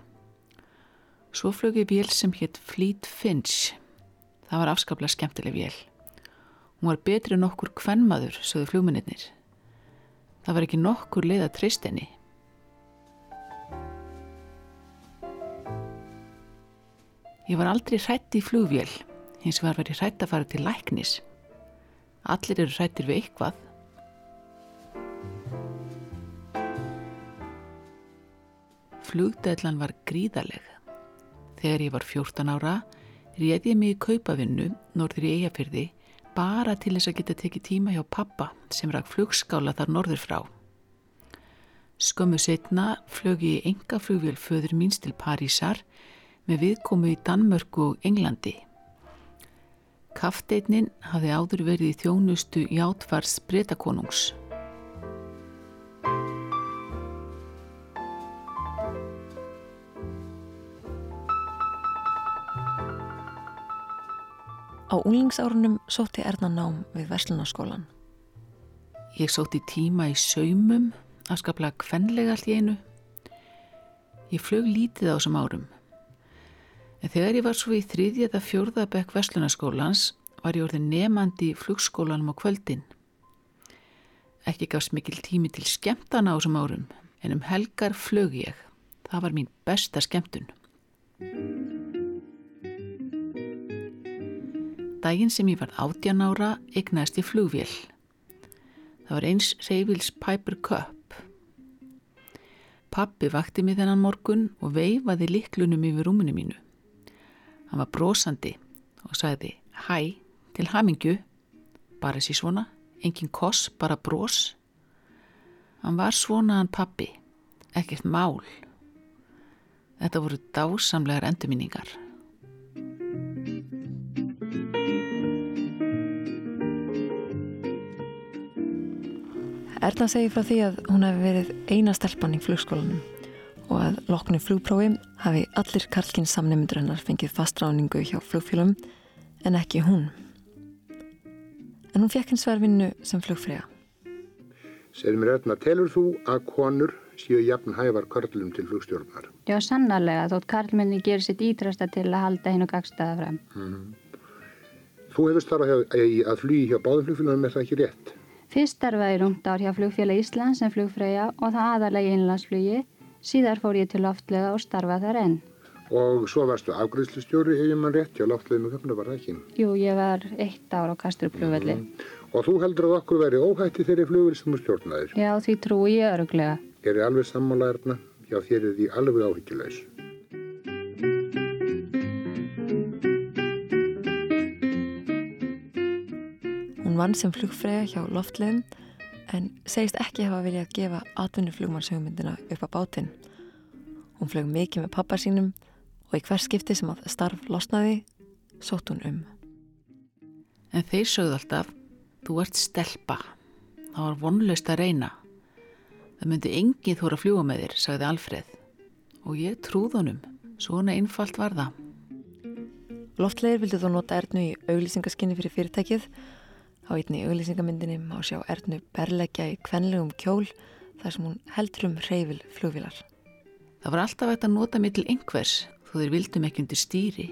[SPEAKER 14] Svo flög ég vél sem hétt Fleet Finch. Það var afskaplega skemmtileg vél. Hún var betri en okkur kvennmaður, sögðu flugmennir. Það var ekki nokkur leið að treyst henni. Ég var aldrei hrætti í flugvél, hins var ég hrætt að fara til læknis. Allir eru hrættir við eitthvað. Flugdæðlan var gríðaleg. Þegar ég var 14 ára réði ég mig í kaupavinnu norður í Eyjafyrði bara til þess að geta tekið tíma hjá pappa sem rak flugskála þar norður frá. Skömmu setna flög ég enga flugvél föður míns til Parísar með viðkomu í Danmörku og Englandi. Kafteitnin hafði áður verið í þjónustu í átfars breytakonungs.
[SPEAKER 3] Á unglingsárunum sótti Erna nám við Veslunarskólan.
[SPEAKER 14] Ég sótti tíma í saumum, afskaplega kvenlega allt í einu. Ég flög lítið á þessum árum. En þegar ég var svo í þriðjaða fjórðabekk Veslunarskólans var ég orðin nefandi í flugskólanum á kvöldin. Ekki gafst mikil tími til skemmtana á þessum árum, en um helgar flög ég. Það var mín besta skemmtun. Dægin sem ég var 18 ára egnaðist ég flugvél. Það var eins Reyvils Piper Cup. Pappi vakti mig þennan morgun og veifaði liklunum yfir rúmunu mínu. Hann var brosandi og sagði hæ til hamingju, bara sér svona, engin koss, bara bros. Hann var svona hann pappi, ekkert mál. Þetta voru dásamlegar endurminningar.
[SPEAKER 3] Erna segir frá því að hún hefði verið eina stelpann í flugskólanum og að loknu flugprófi hafi allir karlkins samnefndur hennar fengið fastráningu hjá flugfélum en ekki hún. En hún fekk hins vegar vinnu sem flugfræða.
[SPEAKER 13] Segir mér Erna, telur þú að konur séu jafn hævar körlum til flugstjórnar?
[SPEAKER 2] Já, sannarlega, þótt karlmenni gerir sitt ítrasta til að halda hinn og gagstaða fram.
[SPEAKER 13] Mm. Þú hefur starfað að flugi hjá báðum flugfélagum, er það ekki rétt?
[SPEAKER 2] Fyrst starfaði rúmt ár hjá flugfélag Íslands sem flugfræja og það aðalagi innlandsflugi. Síðar fór ég til loftlega og starfaði þar enn.
[SPEAKER 13] Og svo varstu afgriðslustjóri, hefur mann rétt hjá loftlega með köpna, var það ekki?
[SPEAKER 2] Jú, ég var eitt ár á Kastrupflugvelli.
[SPEAKER 13] Mm. Og þú heldur að okkur veri óhætti þeirri flugvel sem þú stjórnaðir?
[SPEAKER 2] Já, því trúi ég öruglega.
[SPEAKER 13] Er þið alveg sammálaðurna? Já, þér er því alveg áhyggjulegs.
[SPEAKER 3] Hún vann sem flugfræða hjá loftlegum en segist ekki hafa viljað að gefa atvinnuflugmannshugmyndina upp á bátinn. Hún flög mikið með pappa sínum og í hver skipti sem að starf losnaði, sótt hún um.
[SPEAKER 14] En þeir sögðu alltaf, þú ert stelpa. Það var vonlaust að reyna. Það myndi engið þóra fljúa með þér, sagði Alfreð. Og ég trúð honum. Svona einfalt var það.
[SPEAKER 3] Loftlegir vildi þó nota Ernu í auglýsingaskinni fyrir fyrirtækið. Á einni auglýsingamyndinni má sjá Ernu berleggja í kvenlegum kjól þar sem hún heldur um reyfil flugvilar.
[SPEAKER 14] Það var alltaf að nota mig til einhvers þó þeir vildum ekki undir stýri.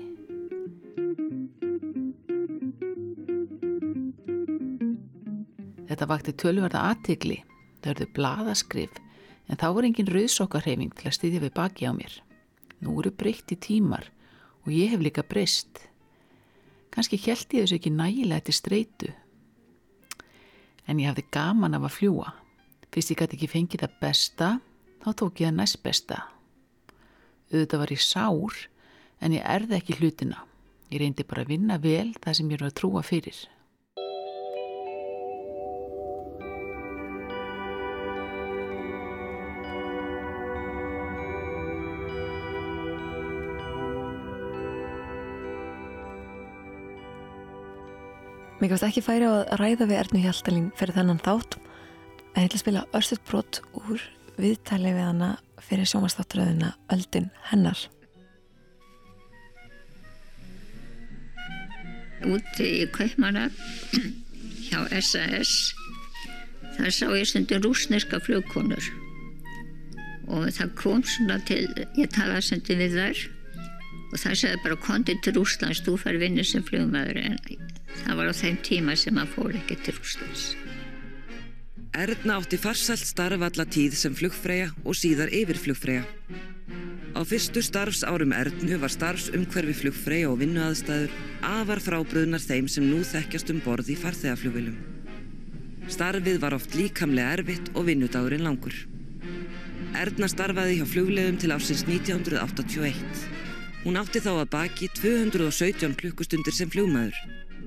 [SPEAKER 14] Þetta vakti tölverða aðtigli, það örðu bladaskrif en þá var engin rauðsokkarhefing til að styðja við baki á mér. Nú eru breytti tímar og ég hef líka breyst. Kanski held ég þessu ekki nægilega til streitu. En ég hafði gaman af að fljúa. Fyrst ég gæti ekki fengið það besta, þá tók ég það næst besta. Auðvitað var ég sár, en ég erði ekki hlutina. Ég reyndi bara að vinna vel það sem ég var að trúa fyrir.
[SPEAKER 3] Mér gafst ekki færi á að ræða við Ernu Hjaltalín fyrir þennan þátt en ég ætla að spila örstuðt brot úr viðtali við hana fyrir sjómanstátturöðina Öldin hennar.
[SPEAKER 15] Úti í Kaupmanna hjá SAS þar sá ég stundur rúsneska flugkonur og það kom svona til, ég talaði stundur við þær og það segði bara kontið til Rúslands, þú fær vinnu sem flugmaður en það var á þeim tíma sem maður fór ekki til Rúslands.
[SPEAKER 16] Erna átti farsalt starf alla tíð sem flugfræja og síðar yfir flugfræja. Á fyrstu starfsárum Ernu var starfsumhverfi flugfræja og vinnuaðstæður afar frábröðnar þeim sem nú þekkjast um borð í farþegaflugvilum. Starfið var oft líkamlega erfitt og vinnudagurinn langur. Erna starfaði hjá fluglegum til ásins 1981. Hún átti þá að baki 217 klukkustundir sem flugmaður,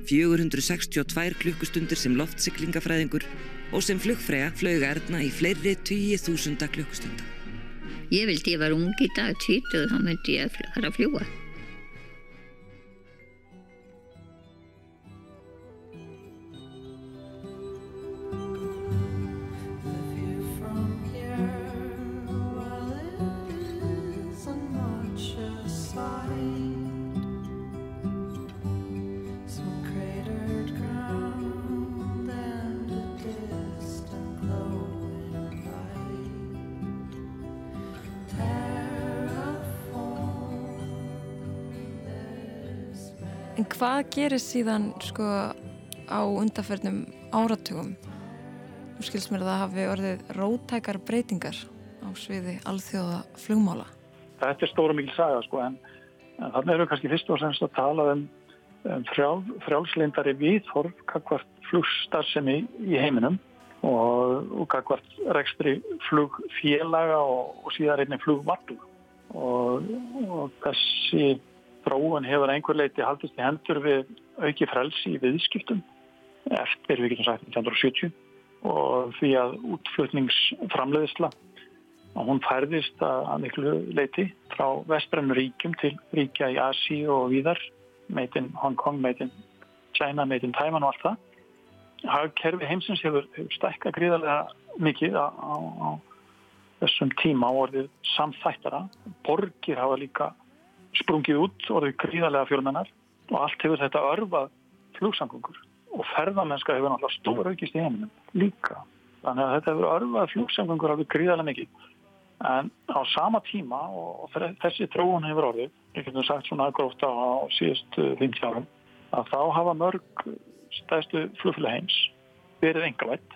[SPEAKER 16] 462 klukkustundir sem loftsyklingafræðingur og sem flugfræja flög Erna í fleiri 20.000 klukkustunda.
[SPEAKER 15] Ég vildi ég var ung í dag, 20, þá myndi ég fara að fljúa.
[SPEAKER 12] Hvað gerir síðan sko á undarferðnum áratugum? Þú skilst mér að það hafi orðið rótækar breytingar á sviði alþjóða flugmála.
[SPEAKER 4] Þetta er stóra mikil saga sko en, en þannig erum við kannski fyrst og semst að tala um, um frjál, frjálslindari viðhorf kakvart flugstarfsemi í heiminum og, og kakvart rekstri flugfélaga og, og síðan einnig flugvartu og, og þessi þróun hefur einhver leiti haldist í hendur við auki frelsi í viðskiptum eftir, við getum sagt, 1970 og því að útflutningsframleiðisla og hún færðist að miklu leiti frá vestbrennu ríkjum til ríkja í Asi og víðar in Hong Kong, in China, in Taiwan og allt það. Hagkerfi heimsins hefur, hefur stækka gríðarlega mikið á, á, á þessum tíma og orðið samþættara. Borgir hafa líka sprungið út orðið gríðarlega fjörnanar og allt hefur þetta örfað flugsangungur og ferðamennska hefur náttúrulega stóra aukist í heiminum líka. Þannig að þetta hefur örfað flugsangungur alveg gríðarlega mikið. En á sama tíma og þessi tróun hefur orðið, ég getum sagt svona gróft á síðust 50 árum, að þá hafa mörg stæðstu flugfélag heims verið engavætt,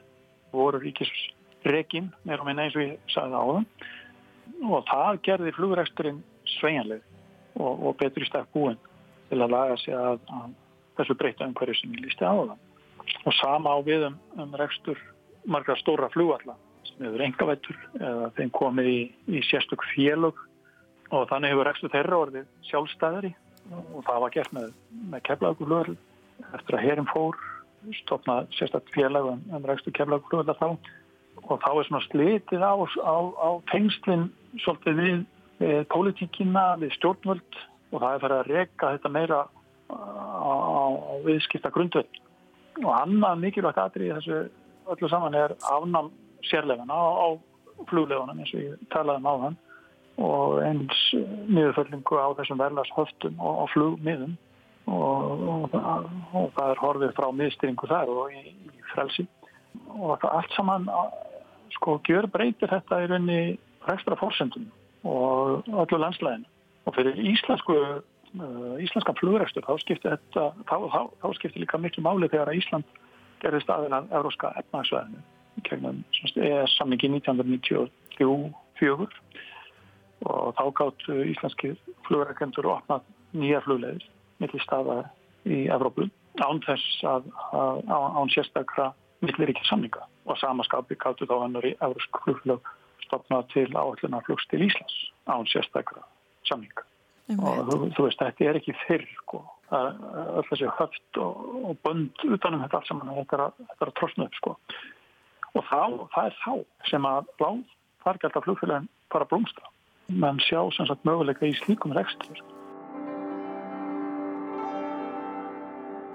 [SPEAKER 4] voru ríkisregin, meira og minna eins og ég sagði það á það og það gerði flugreksturinn sveinleg og, og betur í stakk búin til að laga sig að, að þessu breyta umhverju sem ég lísti á það. Og sama á við um, um rekstur margra stóra flugvalla sem hefur engavættur eða þeim komið í, í sérstök félög. Og þannig hefur rekstur þeirra orðið sjálfstæðari og það var gert með, með keflagurflugvall eftir að herin fór stopnað sérstaklega félag um, um rekstur keflagurflugvalla þá. Og þá er svona slitið á, á, á tengslinn svolítið við pólitíkina, við stjórnvöld og það er farið að reyka þetta meira á, á viðskipta grundvöld. Og annað mikilvægt aðrið þessu öllu saman er afnam sérlegana á, fluglegunum eins og ég talaði um á þann og eins niðurföllingu á þessum verðlas höftum og, flugmiðum. Og, og, og það er horfið frá miðstyringu þar og í, í frelsi. Og allt saman sko gjör breytir þetta í raunni ekstra fórsendum og öllu landslæðinu. Og fyrir íslensku, uh, íslenskan flugrækstur þá skiptir þetta, þá, þá, þá skiptir líka miklu máli þegar að Ísland gerði staðin að euróska efnagsvæðinu gegnum ES samningi 1994 og þá gátt íslenski flugrækendur og opnað nýja flugleðir millir staða í Evrópu án þess að, að, án sérstakra millir ekki samninga og samaskapi gáttu þá ennur í eurósk flugflög stopnað til áallunarflugs til Íslands án sérstakra samninga. Og þú, þú veist, þetta er ekki fyrr, sko. Öll þessi höft og, og bönd utanum þetta allt saman, þetta er að, trosna upp, sko. Og þá, það er þá sem að láð fargjaldar flugfélagin fara að blómstra. menn sjá sem sagt möguleika í slíkum rekstur.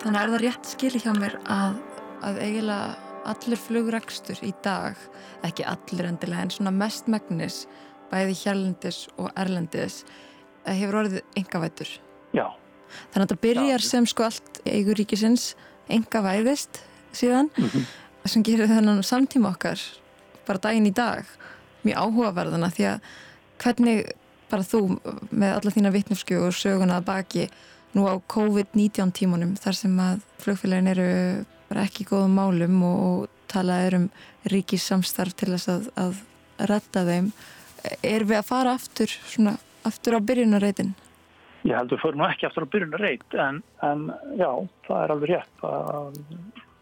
[SPEAKER 12] Þannig er það rétt skili hjá mér að, að eiginlega allir flugrekstur í dag, ekki allir endilega en svona mest megnis, bæði hérlendis og erlendis hefur orðið engavættur.
[SPEAKER 4] Já.
[SPEAKER 12] Þannig að þetta byrjar sem sko allt eigur ríkisins engavæðist síðan sem gerir þennan samtíma okkar bara daginn í dag mjög áhugaverðana því að hvernig bara þú með alla þína vittnufskju og söguna að baki nú á COVID-19 tímunum þar sem að flugfélagin eru bara ekki góðum málum og, og talað er um ríkissamstarf til þess að, að retta þeim er við að fara aftur svona, aftur á byrjunarreitin?
[SPEAKER 4] Ég held að við förum nú ekki aftur á byrjunarreit en, en já, það er alveg rétt að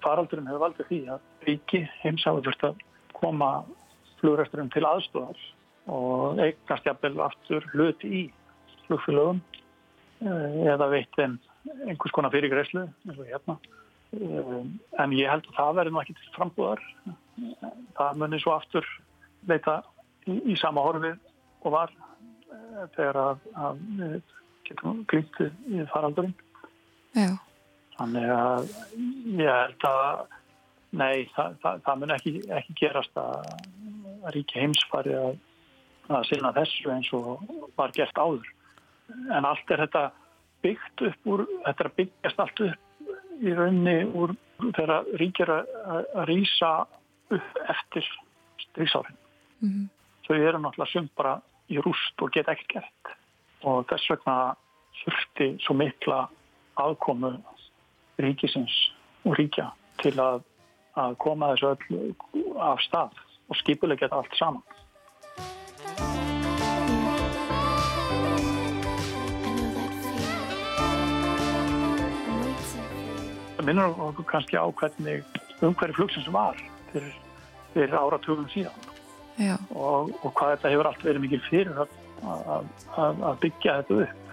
[SPEAKER 4] faraldurinn hefur valdið því að ríki heimsáðu þurft að koma flugresturum til aðstofar og eignast jafnvel aftur hluti í flugfélögum eða veitt þeim einhvers konar fyrirgreyslu eins og hérna. En ég held að það verður nú ekki frambúðar. Það munir svo aftur leita í, í sama horfið og var þegar að, að getum glýtt í faraldurinn.
[SPEAKER 12] Já.
[SPEAKER 4] Þannig að ég held að nei, það, það, það mun ekki, ekki gerast að, að ríki heimsfari að, að sinna þessu eins og var gert áður. En allt er þetta byggt upp úr, þetta byggjast allt upp í raunni úr þegar ríkir að, rýsa upp eftir stríksárin.
[SPEAKER 12] Mm -hmm.
[SPEAKER 4] Þau eru náttúrulega sumt bara í rúst og geta ekkert. Og þess vegna þurfti svo mikla aðkomu ríkisins og ríkja til að, að koma þessu öll af stað og skipulegja þetta allt saman. Það minnur okkur kannski á hvernig umhverju flugsins var fyrir, fyrir áratugum síðan. Og, og hvað þetta hefur allt verið mikil fyrir að, að, að byggja þetta upp